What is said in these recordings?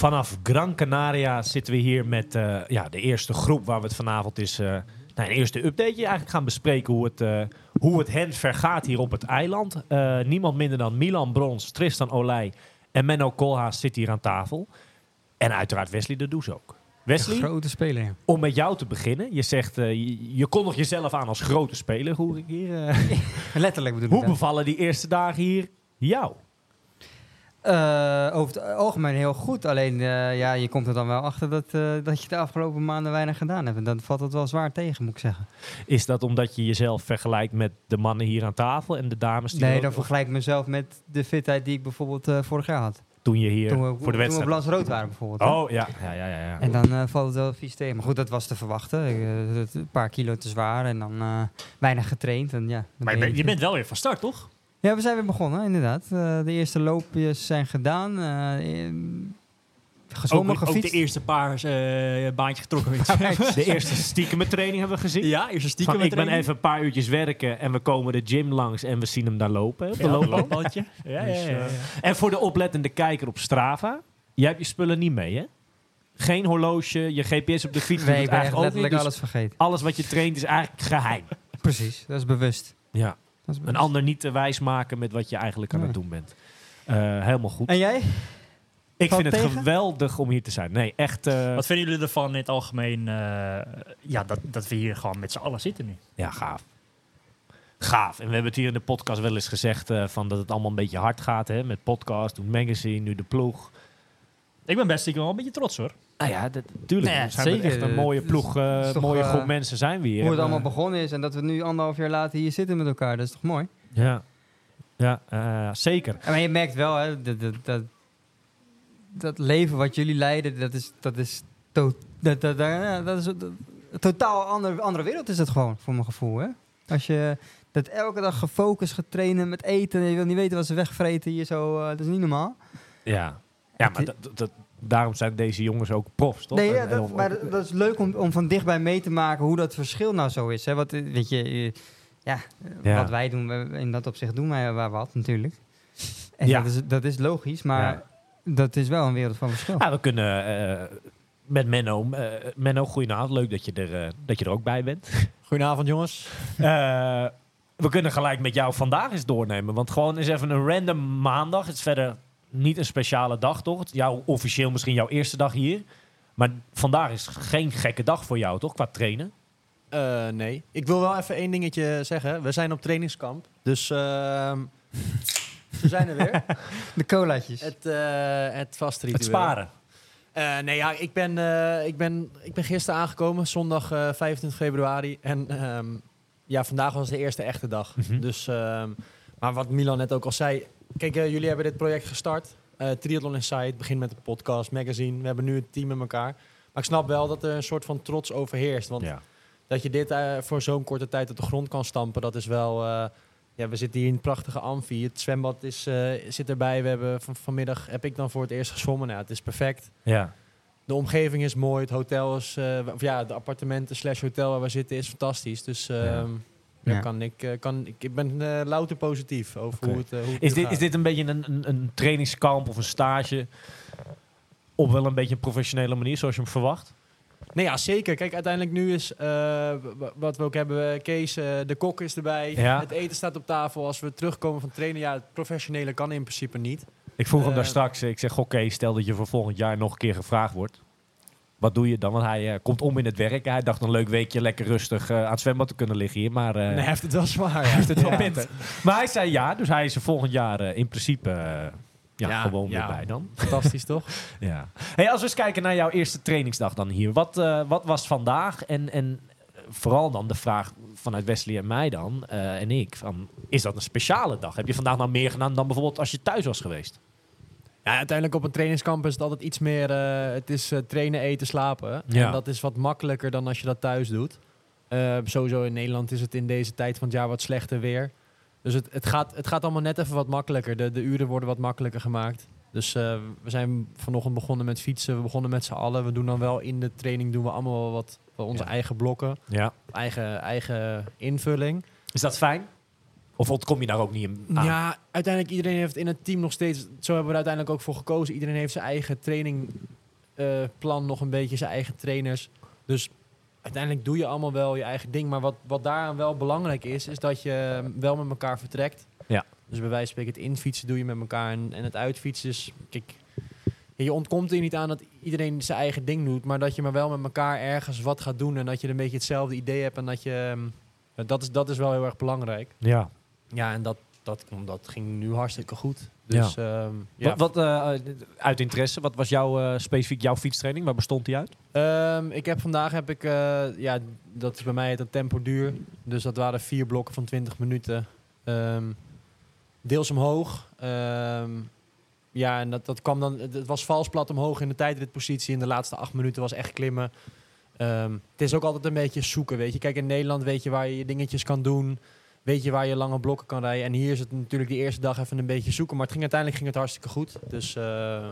Vanaf Gran Canaria zitten we hier met eh, ja, de eerste groep waar we het vanavond is. eh nou, een eerste updateje eigenlijk gaan bespreken hoe het, eh, hoe het hen vergaat hier op het eiland. Niemand minder dan Milan Brons, Tristan Olij en Menno Koolhaas zit hier aan tafel. En uiteraard Wesley de Does ook. Wesley, Grote speler, om met jou te beginnen. Je zegt, je, je kondigt jezelf aan als grote speler, hoor ik hier. Letterlijk bedoel hoe ik dat. bevallen die eerste dagen hier jou? Eh, over het algemeen heel goed. Alleen, eh, ja, je komt er dan wel achter dat, eh, dat je de afgelopen maanden weinig gedaan hebt. En dan valt het wel zwaar tegen, moet ik zeggen. Is dat omdat je jezelf vergelijkt met de mannen hier aan tafel en de dames die Nee, ook- dan vergelijk ik mezelf met de fitheid die ik bijvoorbeeld eh, vorig jaar had. toen je hier toen we, voor de toen we op wedstrijd... Lans Rood waren bijvoorbeeld. hè. Oh, ja. Ja, ja, ja. ja. En dan eh, valt het wel vies tegen. Maar goed, dat was te verwachten. Een paar kilo te zwaar en dan eh, weinig getraind. En, ja, Maar je ben bent, je bent wel weer van start, toch? Ja, we zijn weer begonnen, inderdaad. Eh, de eerste loopjes zijn gedaan. eh, eh, gezwommen, ook, de eerste paar eh baantjes getrokken. weet je. De eerste stiekeme training hebben we gezien. ja, eerste stiekem Van, met ik ben training. even een paar uurtjes werken en we komen de gym langs en we zien hem daar lopen. Op de Ja, loopbandje. Ja, Dus, ja, ja, ja. En voor de oplettende kijker op Strava, jij hebt je spullen niet mee, hè? Geen horloge, je GPS op de fiets. Nee, ik ben echt eigenlijk niet. Dus alles vergeten. alles wat je traint is eigenlijk geheim. Precies, dat is bewust. Ja. Een ander niet te wijs maken met wat je eigenlijk aan het doen bent. Eh, helemaal goed. En jij? Ik valt vind het tegen? geweldig om hier te zijn. Nee, echt. eh, Wat vinden jullie ervan in het algemeen? eh, ja, dat, dat we hier gewoon met z'n allen zitten nu. Ja, gaaf. Gaaf. En we hebben het hier in de podcast wel eens gezegd eh, van dat het allemaal een beetje hard gaat. Hè? Met podcast, toen magazine, nu de ploeg. Ik ben best stiekem wel een beetje trots hoor. Nou ja, dat, tuurlijk. Nee, zijn met zeker. echt een mooie Het is- ploeg, eh, toch, mooie eh, groep mensen zijn we hier. Hoe het allemaal eh, begonnen is en dat we nu anderhalf jaar later hier zitten met elkaar. Dat is toch mooi? Ja, ja eh, zeker. En Maar je merkt wel, hè, dat, dat, dat, dat leven wat jullie leiden, dat is, dat is, to, dat, dat, dat, dat is een totaal ander, andere wereld is het gewoon, voor mijn gevoel. Hè? Als je dat elke dag gefocust gaat trainen met eten, en je wil niet weten wat ze wegvreten hier zo, eh, dat is niet normaal. Ja, ja maar dat, daarom zijn deze jongens ook profs, toch? Nee, ja, dat, of- maar dat, is leuk om, om van dichtbij mee te maken hoe dat verschil nou zo is. Hè? Wat, eh, weet je, eh, ja, eh, Ja. wat wij doen, we- in dat opzicht doen wij waar wat natuurlijk. En Ja. dat, is, dat is logisch, maar Ja. dat is wel een wereld van verschil. Ja, we kunnen eh, met Menno. eh Menno, goedenavond. Leuk dat je er, dat je er ook bij bent. Goedenavond jongens. Eh, we kunnen gelijk met jou vandaag eens doornemen. Want gewoon is even een random maandag. Het is verder niet een speciale dag, toch? Jouw, officieel misschien jouw eerste dag hier. Maar vandaag is geen gekke dag voor jou, toch? Qua trainen. Eh, nee, ik wil wel even één dingetje zeggen. We zijn op trainingskamp, dus ehm, we zijn er weer. De colaatjes. Het, eh het vaste ritueel. Het sparen. Eh, nee, ja, ik ben, eh, ik, ben, ik ben gisteren aangekomen, zondag eh 25 februari. En ehm, ja, vandaag was de eerste echte dag. Mhm. Dus, ehm, maar wat Milan net ook al zei. Kijk, eh, jullie hebben dit project gestart. Eh Triathlon Insight begint met een podcast, magazine. We hebben nu een team met elkaar. Maar ik snap wel dat er een soort van trots overheerst. Want Ja. dat je dit eh, voor zo'n korte tijd op de grond kan stampen, dat is wel... ja, we zitten hier in een prachtige amfi. Het zwembad is, zit erbij. We hebben van, vanmiddag heb ik dan voor het eerst gezwommen. Nou, het is perfect. ja. De omgeving is mooi. Het hotel is... of ja, de appartementen slash hotel waar we zitten is fantastisch. Dus ehm, Ja. Ja. Ja. kan ik, eh, kan, ik, ik ben eh, louter positief over hoe het, eh, hoe het Is, dit, gaat. is dit een beetje een, een, een trainingskamp of een stage? Op wel een beetje een professionele manier, zoals je hem verwacht? Nee, ja, zeker. Kijk, uiteindelijk nu is eh, wat we ook hebben, Kees, de kok is erbij. Ja. Het eten staat op tafel. Als we terugkomen van trainen, ja, het professionele kan in principe niet. Ik vroeg hem daar straks. Ik zeg, oké, stel dat je voor volgend jaar nog een keer gevraagd wordt. Wat doe je dan? Want hij eh, komt om in het werk. Hij dacht een leuk weekje lekker rustig eh, aan het zwembad te kunnen liggen hier. Maar, eh, nee, hij heeft het wel zwaar. hij heeft het wel pittig. Maar hij zei ja, dus hij is er volgend jaar in principe ja, Ja, gewoon ja. weer bij dan. Fantastisch, toch? Ja. Hey, als we eens kijken naar jouw eerste trainingsdag dan hier. Wat, eh, wat was vandaag en, en vooral dan de vraag vanuit Wesley en mij dan, eh, en ik, van, is dat een speciale dag? Heb je vandaag nou meer gedaan dan bijvoorbeeld als je thuis was geweest? Ja, uiteindelijk op een trainingskamp is het altijd iets meer... eh, het is eh, trainen, eten, slapen. Ja. En dat is wat makkelijker dan als je dat thuis doet. Eh, sowieso in Nederland is het in deze tijd van het jaar wat slechter weer. Dus het, het, gaat, het gaat allemaal net even wat makkelijker. De, de uren worden wat makkelijker gemaakt. Dus we zijn vanochtend begonnen met fietsen. We begonnen met z'n allen. We doen dan wel in de training doen we allemaal wat, onze Ja. eigen blokken. Ja. Eigen, eigen invulling. Is dat fijn? Of ontkom je daar ook niet aan? Ja, uiteindelijk iedereen heeft in het team nog steeds... Zo hebben we er uiteindelijk ook voor gekozen. Iedereen heeft zijn eigen trainingplan nog een beetje. Zijn eigen trainers. Dus uiteindelijk doe je allemaal wel je eigen ding. Maar wat, wat daaraan wel belangrijk is... is dat je wel met elkaar vertrekt. Ja. Dus bij wijze van spreken het infietsen doe je met elkaar. En, en het uitfietsen is... Kijk, je ontkomt er niet aan dat iedereen zijn eigen ding doet. Maar dat je maar wel met elkaar ergens wat gaat doen. En dat je een beetje hetzelfde idee hebt. En dat je... ehm, Dat is, dat is wel heel erg belangrijk. Ja. Ja, en dat, dat, dat ging nu hartstikke goed. Dus ja. ja. Wat, wat eh, uit interesse, wat was jouw, eh, specifiek jouw fietstraining? Waar bestond die uit? Ehm, ik heb vandaag heb ik, eh, ja, dat is bij mij het tempo duur. Dus dat waren vier blokken van 20 minuten. Ehm, deels omhoog. Ehm, ja, en dat, dat kwam dan. Het was vals plat omhoog in de tijdritpositie. In de laatste acht minuten was echt klimmen. Ehm, het is ook altijd een beetje zoeken, weet je. Kijk, in Nederland weet je waar je je dingetjes kan doen. Weet je waar je lange blokken kan rijden. En hier is het natuurlijk de eerste dag even een beetje zoeken. Maar het ging, uiteindelijk ging het hartstikke goed. Dus eh,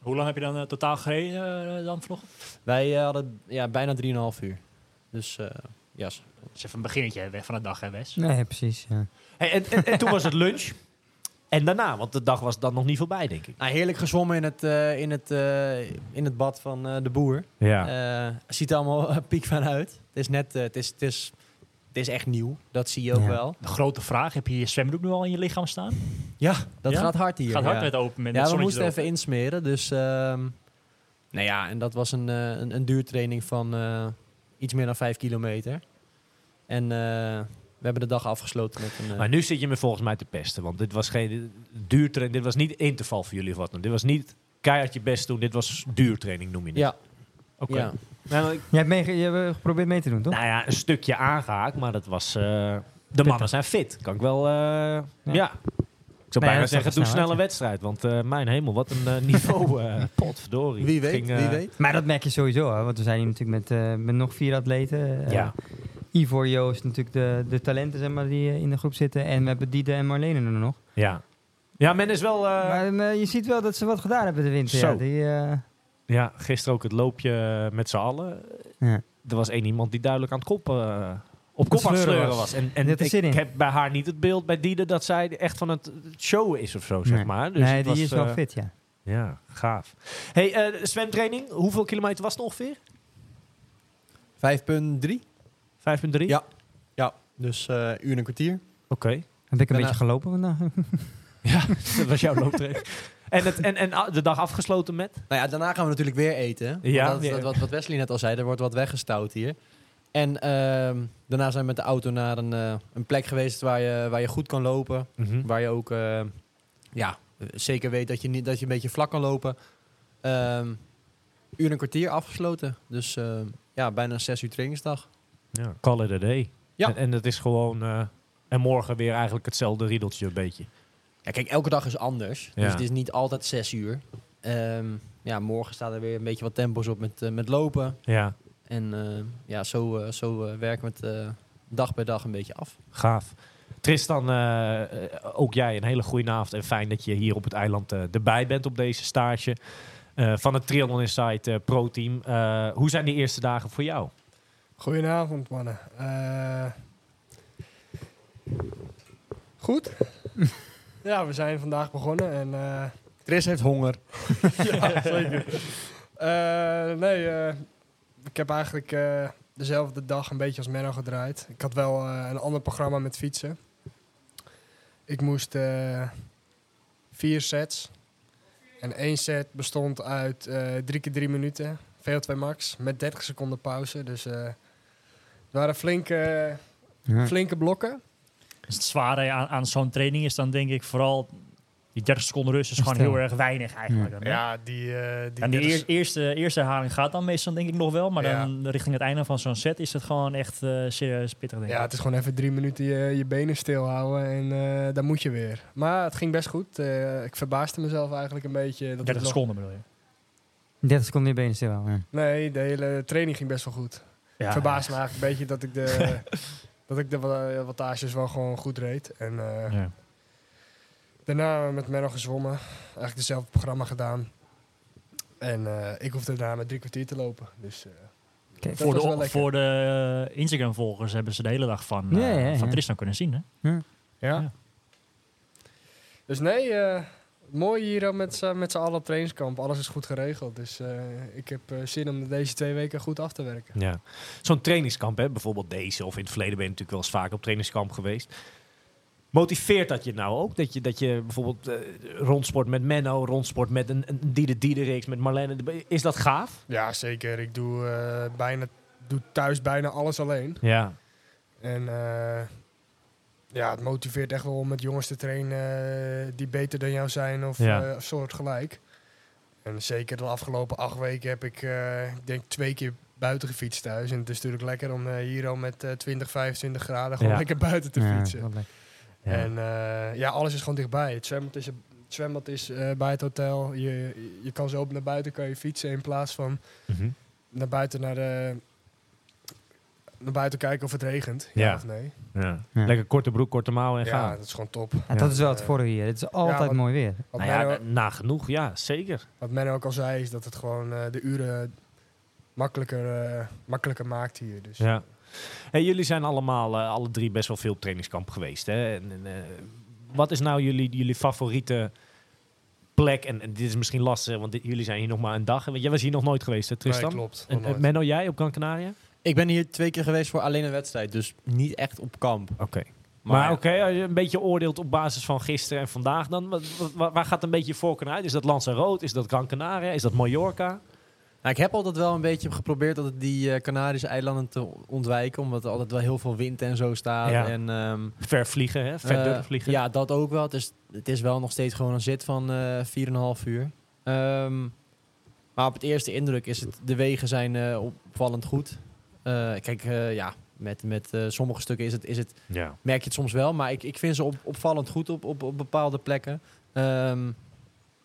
Hoe lang heb je dan eh, totaal gereden eh, dan vanochtend? wij hadden ja, bijna 3,5 uur. Dus eh ja, Dat is even een beginnetje hè, van de dag, hè Wes? Nee, precies. Ja. Hey, en, en, en toen was het lunch. En daarna, want de dag was dan nog niet voorbij, denk ik. Nou, heerlijk gezwommen in het, eh, in het, eh, in het bad van eh, de boer. Ja. Eh, ziet er allemaal piekfijn uit. Het is net, het, is, het, is, is echt nieuw. Dat zie je ook Ja. wel. De grote vraag, heb je je zwembroek nu al in je lichaam staan? Ja, dat Ja? gaat hard hier. Gaat hard ja. met open met ja, we moesten erop. even insmeren. Dus, ehm, nou ja, en dat was een, eh, een, een duurtraining van eh, iets meer dan vijf kilometer. En eh, we hebben de dag afgesloten met een... Maar nu zit je me volgens mij te pesten. Want dit was geen duurtraining. Dit was niet interval voor jullie of wat dan. Dit was niet keihard je best doen. Dit was duurtraining, noem je het. ja, Oké. ja. Nou, ik- Jij hebt, meege- je hebt geprobeerd mee te doen, toch? nou ja, een stukje aangehaakt. Maar dat was... eh, de mannen zijn fit. Kan ik wel... eh, ja. Ik zou Nee, bijna zeggen, doe snelle ja. wedstrijd. Want eh, mijn hemel, wat een eh, niveau. eh potverdorie. Wie weet, Ging, eh, wie weet. Maar dat merk je sowieso, hè? want we zijn hier natuurlijk met, eh, met nog vier atleten. Eh, Ja. Ivor, Joost, natuurlijk de, de talenten zeg maar, die eh, in de groep zitten. En we hebben Diede en Marlene er nog. Ja. Ja, men is wel... eh, maar je ziet wel dat ze wat gedaan hebben de winter. Zo. Ja, die, eh, Ja, gisteren ook het loopje met z'n allen. ja. Er was één iemand die duidelijk aan het kop, eh, op kop aan het sleuren was. was. En, en ik, zin in. heb bij haar niet het beeld bij Diede dat zij echt van het showen is of zo, zeg Nee. maar. Dus nee, het die was, is wel eh, fit, ja. Ja, gaaf. Hey, eh, zwemtraining, hoeveel kilometer was het ongeveer? 5,3. 5,3? Ja. Ja, dus eh uur en een kwartier. Oké. Heb ik een Daarna- beetje gelopen vandaag. Ja, dat was jouw looptraining. en, het, en, en de dag afgesloten met? Nou ja, daarna gaan we natuurlijk weer eten. Ja, dat dat wat, wat Wesley net al zei, er wordt wat weggestouwd hier. En ehm, daarna zijn we met de auto naar een, eh, een plek geweest waar je, waar je goed kan lopen. Waar je ook eh, ja, zeker weet dat je, niet, dat je een beetje vlak kan lopen. Ehm uur en een kwartier afgesloten. Dus eh, ja, bijna zes uur trainingsdag. Ja, call it a day. Ja. En, en het is gewoon... en morgen weer eigenlijk hetzelfde riedeltje een beetje. Ja, kijk, elke dag is anders. Ja. Dus het is niet altijd zes uur. Ehm, ja, morgen staat er weer een beetje wat tempo's op met, eh, met lopen. Ja, En eh, ja, zo, eh, zo werken we het dag bij dag een beetje af. gaaf. Tristan, ook jij een hele goede avond. En fijn dat je hier op het eiland erbij bent op deze stage. eh, van het Triathlon Insight eh, Pro Team. Eh, hoe zijn die eerste dagen voor jou? Goedenavond, mannen. Eh, goed. ja, we zijn vandaag begonnen en eh, Tris heeft honger. ja, zeker. Eh, nee, eh, ik heb eigenlijk dezelfde dag een beetje als Menno gedraaid. Ik had wel een ander programma met fietsen. Ik moest vier sets. En één set bestond uit drie keer drie minuten. VO2 max. Met 30 seconden pauze. Dus het waren flinke, Ja. flinke blokken. Dus het zware aan, aan zo'n training is dan denk ik vooral Die 30 seconden rust is gewoon heel erg weinig eigenlijk. dan? Ja, die... eh die en die eerste, eerste herhaling gaat dan meestal denk ik nog wel. Maar Ja. dan richting het einde van zo'n set is het gewoon echt eh, serieus pittig denk ik. Ja, het is gewoon even drie minuten je, je benen stilhouden en eh dan moet je weer. Maar het ging best goed. Eh, ik verbaasde mezelf eigenlijk een beetje. Dat het 30 nog- seconden bedoel je. 30 seconden je benen stil. Ja. Nee, de hele training ging best wel goed. Ja, Ik verbaasde me eigenlijk een beetje dat ik de, dat ik de wa- wattages wel gewoon goed reed. En eh, Ja. daarna met Menno gezwommen. Eigenlijk hetzelfde programma gedaan. En eh, ik hoefde daarna met drie kwartier te lopen. Dus eh, Kijk, Dat Voor was wel de, lekker. voor de eh, Instagram-volgers hebben ze de hele dag van, Ja, ja, van ja. Tristan kunnen zien. Hè? ja. Ja. Dus nee, eh, mooi hier met z'n met z'n allen op trainingskamp. Alles is goed geregeld. Dus eh, ik heb eh, zin om deze twee weken goed af te werken. Ja. Zo'n trainingskamp, hè, bijvoorbeeld deze of in het verleden ben je natuurlijk wel eens vaak op trainingskamp geweest. Motiveert dat je nou ook? Dat je, dat je bijvoorbeeld eh, rondsport met Menno, rondsport met een, een Diede Diederix, met Marlene. Is dat gaaf? Ja, zeker. Ik doe, eh, bijna, doe thuis bijna alles alleen. Ja. En eh, ja, het motiveert echt wel om met jongens te trainen eh, die beter dan jou zijn of Ja. eh, soortgelijk. En zeker de afgelopen acht weken heb ik, eh, ik denk, twee keer buiten gefietst thuis. En het is natuurlijk lekker om hier al met eh 20, 25 graden gewoon Ja. lekker buiten te fietsen. Ja. En ja, alles is gewoon dichtbij. Het zwembad is, het zwembad is bij het hotel. Je, je kan zo naar buiten kan je fietsen in plaats van Mhm. naar buiten naar de... Naar buiten kijken of het regent. Ja, Ja. of nee. ja. Ja. Lekker korte broek, korte mouwen en Ja, gaan. dat is gewoon top. Ja, dat is wel het voordeel hier. Het is altijd wat- mooi weer. Wat, Nou ja, na- nagenoeg, ja, zeker. wat Menno ook al zei, is dat het gewoon eh, de uren makkelijker, eh, makkelijker maakt hier. Dus Ja. Hey, jullie zijn allemaal, eh, alle drie, best wel veel op trainingskamp geweest. Hè? En, en, eh, wat is nou jullie, jullie favoriete plek? En, en dit is misschien lastig, want dit- jullie zijn hier nog maar een dag. Want jij was hier nog nooit geweest, hè, Nee, Tristan? klopt. en. Menno, jij op Gran Canaria? Ik ben hier twee keer geweest voor alleen een wedstrijd, dus niet echt op kamp. Oké. Maar, oké, als je een beetje oordeelt op basis van gisteren en vandaag, dan wat, wat- waar, gaat een beetje je voorkeur uit? Is dat Lanzarote? Is dat Gran Canaria? Is dat Mallorca? Nou, ik heb altijd wel een beetje geprobeerd dat het die eh, Canarische eilanden te ontwijken, omdat er altijd wel heel veel wind en zo staat. Ja. En, ehm, Ver vliegen, hè? Ver eh, vliegen. Ja, dat ook wel. Het is, het is wel nog steeds gewoon een zit van eh 4,5 uur. Ehm, maar op het eerste indruk is het, de wegen zijn opvallend goed. Eh, kijk, eh, ja, met, met eh, sommige stukken is het, is het ja. merk je het soms wel. Maar ik, ik vind ze op, opvallend goed op, op, op bepaalde plekken. Ehm,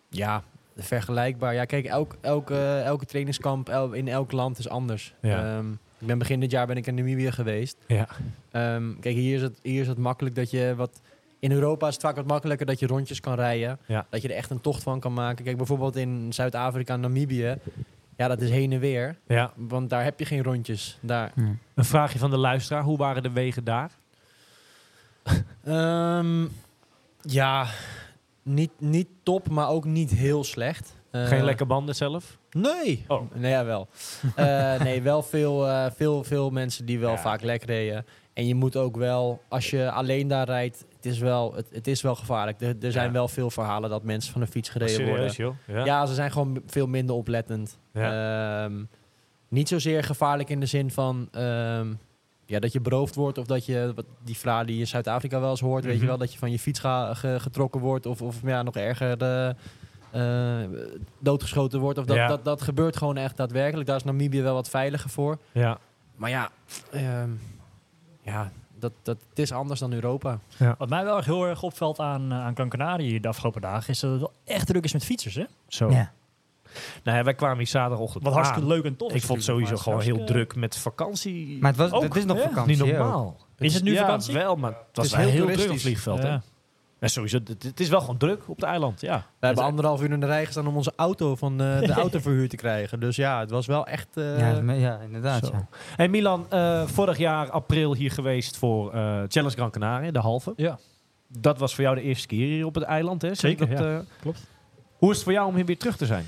ja, vergelijkbaar. Ja, kijk, elk, elk, elke trainingskamp el- in elk land is anders. Ja. Ehm, ik ben begin dit jaar ben ik in Namibië geweest. Ja. Ehm, kijk, hier is, het, hier is het makkelijk dat je wat... In Europa is het vaak wat makkelijker dat je rondjes kan rijden. Dat je er echt een tocht van kan maken. Kijk, bijvoorbeeld in Zuid-Afrika, Namibië. Ja, dat is heen en weer. ja. Want daar heb je geen rondjes. Daar. Een vraagje van de luisteraar. Hoe waren de wegen daar? Ehm, ja, niet, niet top, maar ook niet heel slecht. Eh, Geen lekke banden zelf? Nee. Oh. Nee, ja, wel. Eh, nee, wel veel, eh, veel, veel mensen die wel Ja. vaak lek reden. En je moet ook wel, als je alleen daar rijdt, het is wel, het, het is wel gevaarlijk. Er, er zijn Ja. wel veel verhalen dat mensen van de fiets gereden worden. joh? Ja. Ja. ze zijn gewoon veel minder oplettend. Ehm, niet zozeer gevaarlijk in de zin van ehm, ja, dat je beroofd wordt of dat je, wat die verhalen die je in Zuid-Afrika wel eens hoort, weet je Mhm. wel, dat je van je fiets ga- ge- getrokken wordt of, of ja, nog erger de, eh, doodgeschoten wordt. Of dat, Ja. dat, dat gebeurt gewoon echt daadwerkelijk. Daar is Namibië wel wat veiliger voor. ja. Maar ja, ehm, ja dat, dat, het is anders dan Europa. Wat mij wel erg heel erg opvalt aan, eh, aan Gran Canaria de afgelopen dagen, is dat het wel echt druk is met fietsers. Hè? Zo. Ja. Nou ja, wij kwamen hier zaterdagochtend Wat hartstikke aan. leuk en tof Ik vond het sowieso gewoon heel is druk met vakantie. Maar het, was, Ook, het is nog ja. vakantie. Niet normaal. Is het nu ja, vakantie? wel, maar het was is wel heel heel, druk op het vliegveld. Ja. Ja, sowieso, het, is wel gewoon druk op het eiland, ja. We hebben anderhalf uur in de rij gestaan om onze auto van eh, de auto verhuurd te krijgen. Dus ja, het was wel echt... eh, Ja, ja, inderdaad. Ja. Hey Milan, eh, vorig jaar april hier geweest voor eh, Challenge Gran Canaria, de halve. Ja. Dat was voor jou de eerste keer hier op het eiland, hè? Zeker, dat, ja. eh, Klopt. Hoe is het voor jou om hier weer terug te zijn?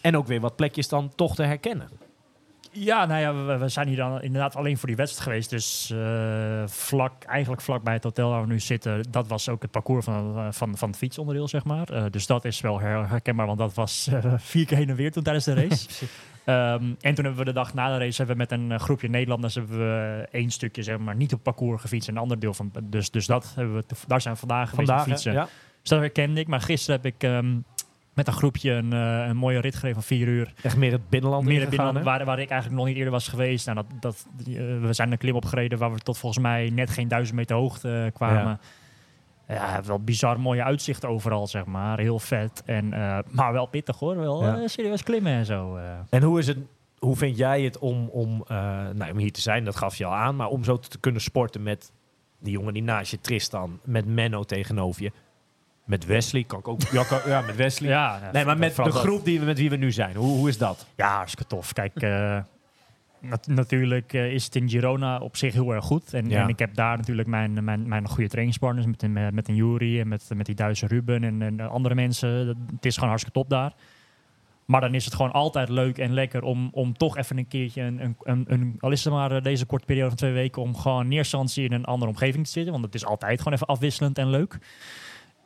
En ook weer wat plekjes dan toch te herkennen. Ja, nou ja, we, we zijn hier dan inderdaad alleen voor die wedstrijd geweest. Dus eh, vlak, eigenlijk vlak bij het hotel waar we nu zitten, dat was ook het parcours van, eh, van, van het fietsonderdeel, zeg maar. Eh, dus dat is wel her- herkenbaar, want dat was vier keer heen en weer toen tijdens de race. Ehm, en toen hebben we de dag na de race hebben we met een groepje Nederlanders hebben we één stukje zeg maar niet op parcours gefietst en een ander deel van. Dus, dus dat hebben we, daar zijn we vandaag geweest hè? fietsen. ja. Dus dat herkende ik. Maar gisteren heb ik ehm, met een groepje een, eh, een mooie rit gereden van vier uur. Echt meer het binnenland Meer ingegaan, binnen, hè? waar, waar ik eigenlijk nog niet eerder was geweest. Nou, dat, dat, eh, we zijn een klim opgereden waar we tot volgens mij net geen duizend meter hoogte eh, kwamen. Ja. wel bizar mooie uitzicht overal, zeg maar. Heel vet. En, maar wel pittig hoor. Wel Ja. serieus klimmen en zo. En hoe is het? Hoe vind jij het om, om, nou, om hier te zijn? Dat gaf je al aan. Maar om zo te kunnen sporten met die jongen die naast je, Tristan. Met Menno tegenover je. Met Wesley. Kan ik ook. Ja, kan- ja met Wesley. Ja, ja, nee, maar met de groep die we, met wie we nu zijn. Hoe, hoe is dat? Ja, hartstikke tof. Kijk, eh, nat- natuurlijk eh, is het in Girona op zich heel erg goed. En, en ik heb daar natuurlijk mijn, mijn, mijn goede trainingspartners met een, met een Jury en met, met die Duitse Ruben en, en andere mensen. Dat- Het is gewoon hartstikke top daar. Maar dan is het gewoon altijd leuk en lekker om, om toch even een keertje, een, een, een, een- al is het maar eh, deze korte periode van twee weken, om gewoon neerstantie in een andere omgeving te zitten. Want het is altijd gewoon even afwisselend en leuk.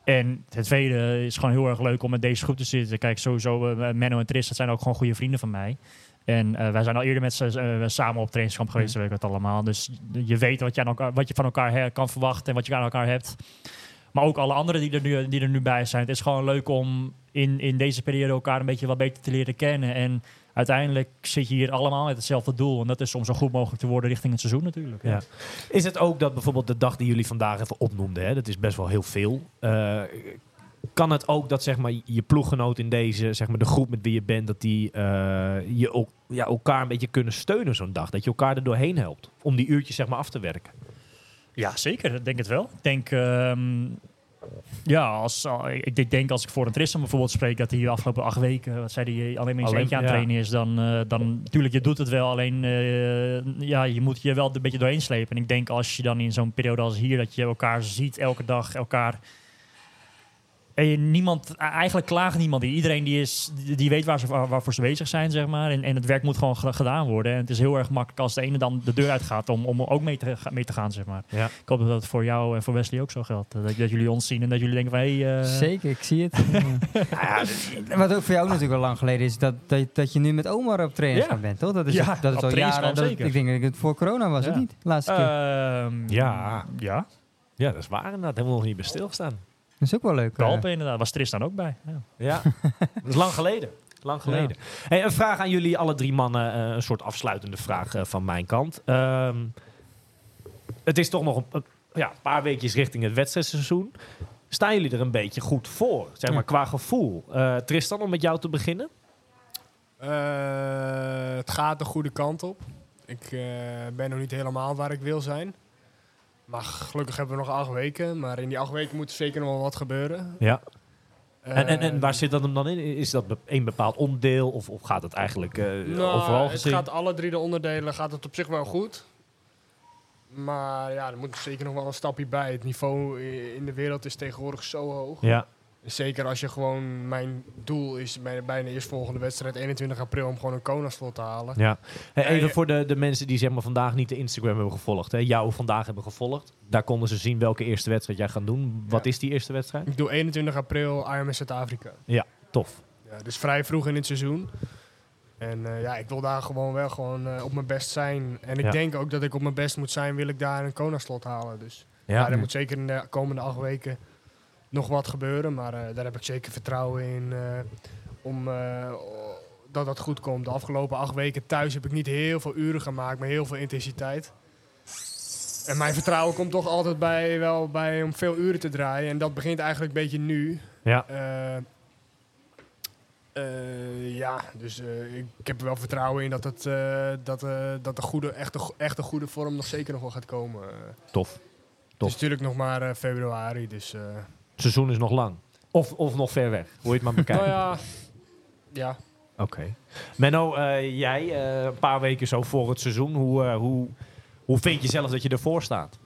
En het tweede is gewoon heel erg leuk om met deze groep te zitten. Kijk, sowieso, eh, Menno en Tris, dat zijn ook gewoon goede vrienden van mij. En eh, wij zijn al eerder met ze samen op trainingskamp geweest, weet ik het allemaal. Dus je weet wat je, aan elkaar, wat je van elkaar kan verwachten en wat je aan elkaar hebt. Maar ook alle anderen die er nu, die er nu bij zijn. Het is gewoon leuk om in, in deze periode elkaar een beetje wat beter te leren kennen. En uiteindelijk zit je hier allemaal met hetzelfde doel. En dat is om zo goed mogelijk te worden richting het seizoen natuurlijk. Ja. Is het ook dat bijvoorbeeld de dag die jullie vandaag even opnoemden, hè, dat is best wel heel veel. eh, kan het ook dat zeg maar, je ploeggenoot in deze, zeg maar, de groep met wie je bent, dat die eh, je ook, ja, elkaar een beetje kunnen steunen zo'n dag? Dat je elkaar er doorheen helpt om die uurtjes zeg maar, af te werken? Ja, zeker. Ik denk het wel. Ik denk, ehm, ja, als, al- ik denk als ik voor een Tristan bijvoorbeeld spreek, dat hij de afgelopen acht weken, wat zei hij, alleen maar in zijn Alleen- eentje aan het ja. trainen is, dan, eh, dan natuurlijk, je doet het wel, alleen eh, ja, je moet je wel een beetje doorheen slepen. En ik denk als je dan in zo'n periode als hier, dat je elkaar ziet elke dag, elkaar... En je, niemand, eigenlijk klaagt niemand. Iedereen die, is, die, weet waar ze, waar, waarvoor ze bezig zijn, zeg maar. En, en het werk moet gewoon ge- gedaan worden. En het is heel erg makkelijk als de ene dan de deur uitgaat om, om ook mee te, mee te gaan, zeg maar. Ja. Ik hoop dat dat voor jou en voor Wesley ook zo geldt. Eh, Dat, dat jullie ons zien en dat jullie denken van... Hey, eh, Zeker, ik zie het. Ja. Wat ook voor jou natuurlijk al lang geleden is, dat, dat, dat je nu met Omar op trainingskamp Ja. bent, toch? Dat is, Ja, dat is al jaren. Dat, zeker. ik denk dat het voor corona was, Ja. of niet? Laatste keer. ehm, Ja. Ja, Ja, dat is waar inderdaad. Hebben we nog niet bij stilgestaan. Dat is ook wel leuk. de eh. Inderdaad. Was Tristan ook bij. Ja. Ja, dat is lang geleden. Lang geleden. Hey, een vraag aan jullie, alle drie mannen. eh, een soort afsluitende vraag eh, van mijn kant. Ehm, het is toch nog een, een- ja, een paar weekjes richting het wedstrijdseizoen. Staan jullie er een beetje goed voor, zeg maar, Ja. qua gevoel? Eh, Tristan, om met jou te beginnen. Eh, het gaat de goede kant op. Ik eh, ben nog niet helemaal waar ik wil zijn. Maar gelukkig hebben we nog acht weken. Maar in die acht weken moet er zeker nog wel wat gebeuren. Ja. En, en, en Eh, waar zit dat hem dan in? Is dat een bepaald onderdeel of, of gaat het eigenlijk eh, Nou, overal het gezien? gaat alle drie de onderdelen gaat het op zich wel goed. Maar ja, er moet zeker nog wel een stapje bij. Het niveau in de wereld is tegenwoordig zo hoog. Ja, Zeker als je gewoon... Mijn doel is bij, bij de eerstvolgende wedstrijd 21 april... om gewoon een Kona-slot te halen. ja. Hey, Ja, even voor de, de mensen die zeg maar, vandaag niet de Instagram hebben gevolgd. Hè, jou vandaag hebben gevolgd. Daar konden ze zien welke eerste wedstrijd jij gaat doen. Wat Ja. is die eerste wedstrijd? Ik doe 21 april Ironman Zuid-Afrika. Tof. Ja, dus vrij vroeg in het seizoen. En eh, ja, ik wil daar gewoon wel gewoon eh, op mijn best zijn. En ik Ja. denk ook dat ik op mijn best moet zijn, wil ik daar een Kona-slot halen. Dus ja, Ja, er moet zeker in de komende acht weken nog wat gebeuren. Maar eh, daar heb ik zeker vertrouwen in eh, om, eh, dat dat goed komt. De afgelopen acht weken thuis heb ik niet heel veel uren gemaakt, maar heel veel intensiteit. En mijn vertrouwen komt toch altijd bij, wel bij om veel uren te draaien. En dat begint eigenlijk een beetje nu. ja. Ja, dus ik, ik heb er wel vertrouwen in dat, het, dat, dat de goede, echte, echte goede vorm nog zeker nog wel gaat komen. Eh, tof. Het Tof. is natuurlijk nog maar februari, dus... Het seizoen is nog lang. Of, of nog ver weg. Hoe je het maar bekijkt. nou ja, ja. Oké. Menno, eh, jij eh, een paar weken zo voor het seizoen. Hoe, eh, hoe, hoe vind je zelf dat je ervoor staat?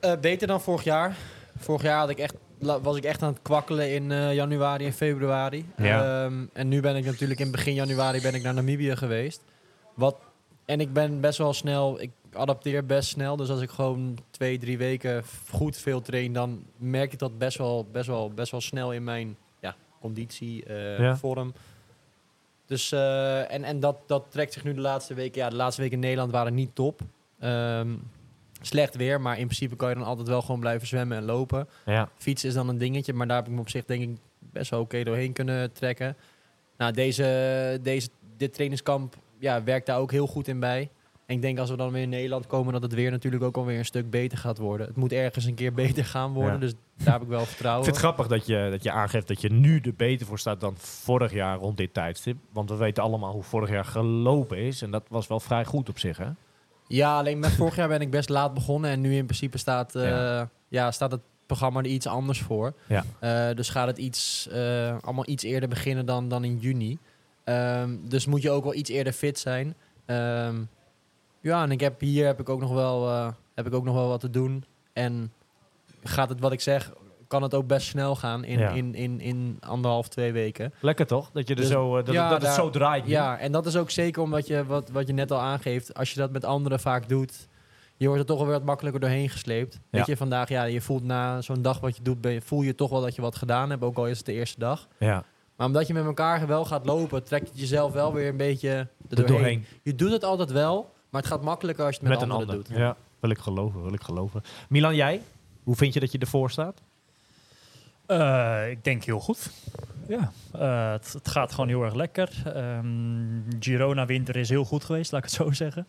Eh, beter dan vorig jaar. Vorig jaar had ik echt, was ik echt aan het kwakkelen in eh, januari en februari. Ja. Ehm, en nu ben ik natuurlijk in begin januari ben ik naar Namibië geweest. Wat, en ik ben best wel snel, ik adapteer best snel. Dus als ik gewoon twee, drie weken goed veel train, dan merk ik dat best wel, best wel, best wel snel in mijn ja, conditie, eh, Ja. vorm. Dus, eh, en, en dat, dat trekt zich nu de laatste weken. Ja, de laatste weken in Nederland waren niet top. Ehm, slecht weer, maar in principe kan je dan altijd wel gewoon blijven zwemmen en lopen. Ja. Fietsen is dan een dingetje, maar daar heb ik me op zich denk ik best wel oké doorheen kunnen trekken. Nou, deze, deze, dit trainingskamp ja, werkt daar ook heel goed in bij. En ik denk als we dan weer in Nederland komen, dat het weer natuurlijk ook alweer een stuk beter gaat worden. Het moet ergens een keer beter gaan worden, Ja. dus daar heb ik wel Ik vertrouwen. vind het grappig dat je, dat je aangeeft dat je nu er beter voor staat dan vorig jaar rond dit tijdstip. Want we weten allemaal hoe vorig jaar gelopen is. En dat was wel vrij goed op zich, hè? Ja, alleen met vorig jaar ben ik best laat begonnen. En nu in principe staat, eh, Ja. ja. staat het programma er iets anders voor. Ja. Eh, dus gaat het iets, eh, allemaal iets eerder beginnen dan, dan in juni. Ehm, dus moet je ook wel iets eerder fit zijn. Ehm, ja, en ik heb, hier heb ik, ook nog wel, eh, heb ik ook nog wel wat te doen. En gaat het wat ik zeg, kan het ook best snel gaan in, Ja. in, in, in anderhalf, twee weken. Lekker toch? Dat, je er Dus- zo, eh, dat, ja, het- dat zo draait. nu. Ja, en dat is ook zeker omdat je, wat, wat je net al aangeeft, als je dat met anderen vaak doet, je wordt er toch wel weer wat makkelijker doorheen gesleept. Ja. Weet je, vandaag, ja, je voelt na zo'n dag wat je doet, ben voel je toch wel dat je wat gedaan hebt, ook al is het de eerste dag. ja. Maar omdat je met elkaar wel gaat lopen, trekt het jezelf wel weer een beetje Er doorheen. doorheen. Je doet het altijd wel, maar het gaat makkelijker als je het met, Met een anderen ander. doet. Ja, wil ik geloven, wil ik geloven. Milan, jij? Hoe vind je dat je ervoor staat? Eh, ik denk heel goed. Ja, eh, het, het gaat gewoon heel erg lekker. Ehm, Girona winter is heel goed geweest, laat ik het zo zeggen.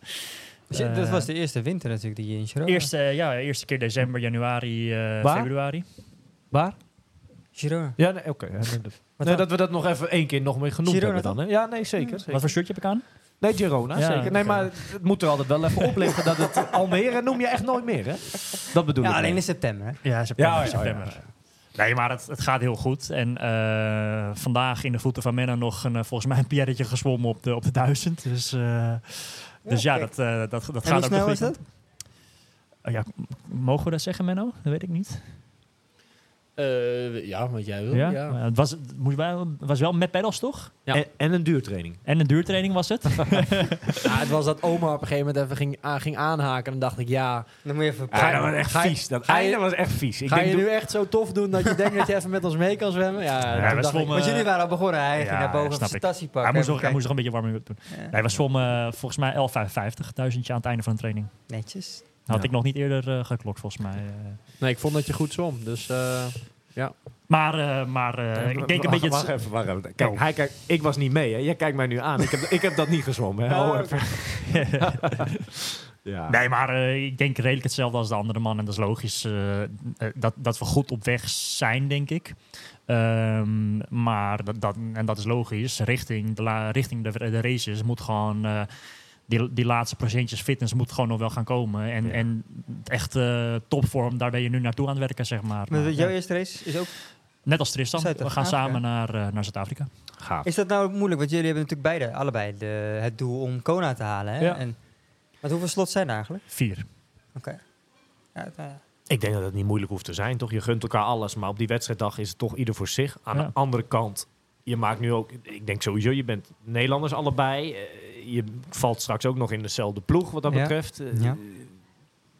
Dus dat Eh, was de eerste winter natuurlijk die je in Girona... Eerste, ja, eerste keer december, januari, eh, Waar? februari. Waar? Girona. Ja, nee, oké. Nee, dat- we dat nog even één keer nog meer genoemd Girona hebben dan. Hè? Ja, nee, zeker. zeker. Wat voor shirtje heb ik aan? Nee, Girona, Ja, zeker. Nee, maar het moet er altijd wel even op liggen dat het Almere noem je echt nooit meer, hè? Dat bedoel Ja, ik. alleen mee. in september. Hè? Ja, september. Ja, ja, september. ja, Nee, maar het, het gaat heel goed. En eh, vandaag in de voeten van Menno nog een, eh, volgens mij een pierretje gezwommen op de, op de duizend. Dus, eh, dus ja, dat, eh, dat, dat En gaat hoe ook snel nog is goed. dat? Ja, mogen we dat zeggen, Menno? Dat weet ik niet. Eh, ja, wat jij wil. Ja? Ja. Maar Het was, moest wel, was wel met pedals, toch? Ja. En, en een duurtraining. En een duurtraining was het. Ja, het was dat oma op een gegeven moment even ging, aan, ging aanhaken. En dan dacht ik, ja, Dan moet je even... Ja, dat was echt Ga vies. Dat ga je- einde was echt vies. Ik ga denk, je doe- nu echt zo tof doen dat je denkt dat je even met ons mee kan zwemmen? Ja, Ja, ik, zwommen- Want jullie waren al begonnen. Hij ging Ja, naar boven ik. tasje pakken. hij, moest nog, hij moest nog een beetje warming up doen. we zwommen eh, volgens mij 11,55. Duizendje aan het einde van de training. Netjes. Had Ja. ik nog niet eerder eh, geklokt, volgens mij. eh. Nee, ik vond dat je goed zwom. Dus eh, Maar, eh, maar eh, ik denk een beetje... Wacht even, wacht even. Kijk, Oh. hij kijkt, ik was niet mee, hè? Jij kijkt mij nu aan. Ik heb, ik heb dat niet gezwommen, hè? Oh, even. ja. Nee, maar eh, ik denk redelijk hetzelfde als de andere man. En dat is logisch dat, dat we goed op weg zijn, denk ik. Ehm, maar dat, dat, en dat is logisch. Richting de, la- richting de, de races moet gewoon... die, die laatste procentjes fitness moet gewoon nog wel gaan komen. En, Ja. en echt eh, topvorm, daar ben je nu naartoe aan het werken, zeg maar. Maar Maar, jouw ja. eerste race is ook... Net als Tristan. We gaan Zuid-Afrika. samen naar, eh, naar Zuid-Afrika. Gaaf. Is dat nou moeilijk? Want jullie hebben natuurlijk beide, allebei, de, het doel om Kona te halen. Hè? Ja. En, maar hoeveel slots zijn er eigenlijk? Vier. Oké. Ja, het, eh, Ik denk dat het niet moeilijk hoeft te zijn, toch? Je gunt elkaar alles, maar op die wedstrijddag is het toch ieder voor zich. Aan Ja. de andere kant, je maakt nu ook... Ik denk sowieso, je bent Nederlanders allebei. Je valt straks ook nog in dezelfde ploeg, wat dat Ja. betreft. Eh, Ja.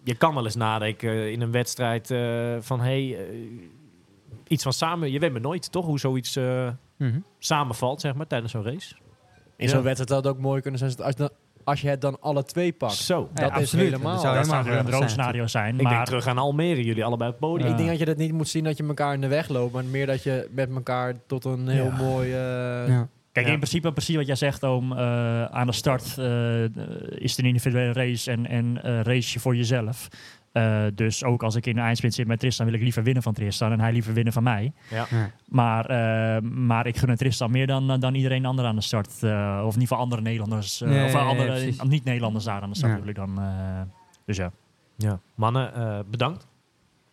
Je kan wel eens nadenken eh, in een wedstrijd eh, van... Hey, iets van samen... Je weet maar nooit, toch? Hoe zoiets eh, mhm. samenvalt, zeg maar, tijdens zo'n race. in Ja. zo'n wedstrijd had het ook mooi kunnen zijn als, dan- als je het dan alle twee pakt. Zo. Dat Ja, is absoluut. helemaal. Dat zou helemaal een zijn, droomscenario zijn. Ik maar denk terug aan Almere, jullie allebei op het podium. Ja. Ik denk dat je dat niet moet zien dat je elkaar in de weg loopt, maar meer dat je met elkaar tot een heel Ja. mooi... eh, Ja. Kijk, Ja. in principe precies wat jij zegt, Oom. eh, aan de start eh, is het een individuele race en, en eh, race je voor jezelf. Eh, dus ook als ik in de eindsprint zit met Tristan, wil ik liever winnen van Tristan en hij liever winnen van mij. Ja. Maar, eh, maar ik gun het Tristan meer dan, dan iedereen ander aan de start. eh, of in ieder geval andere Nederlanders. eh, Nee, of andere niet-Nederlanders daar aan de start Ja. dan. eh, dus ja. Ja. Mannen, eh, bedankt.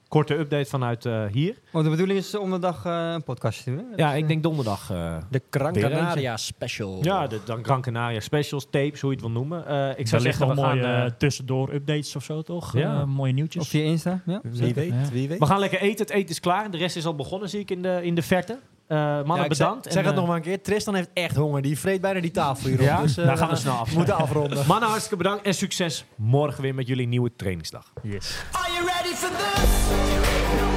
Korte update vanuit eh, hier. Oh, de bedoeling is om de dag eh, een podcastje te doen. hè? Ja, Dus, ik eh, denk donderdag. eh, De Gran Canaria Special. ja, de, dan Gran Canaria specials, tapes, hoe je het wil noemen. Eh, ik zou zeggen, we nog gaan, mooie eh, eh, tussendoor updates of zo, toch? Ja. Eh, mooie nieuwtjes. Of via Insta. Ja, Wie weet, Ja. wie weet. we gaan lekker eten. Het eten is klaar. De rest is al begonnen, zie ik in de, in de verte. Eh, mannen, Ja, bedankt. Zeg, zeg En, het eh, nog maar een keer. Tristan heeft echt honger. Die vreet bijna die tafel hierop. Ja? Dus, eh, Daar gaan we snel af. moeten afronden. Mannen, hartstikke bedankt. En succes morgen weer met jullie nieuwe trainingsdag. Yes. Are you ready for this?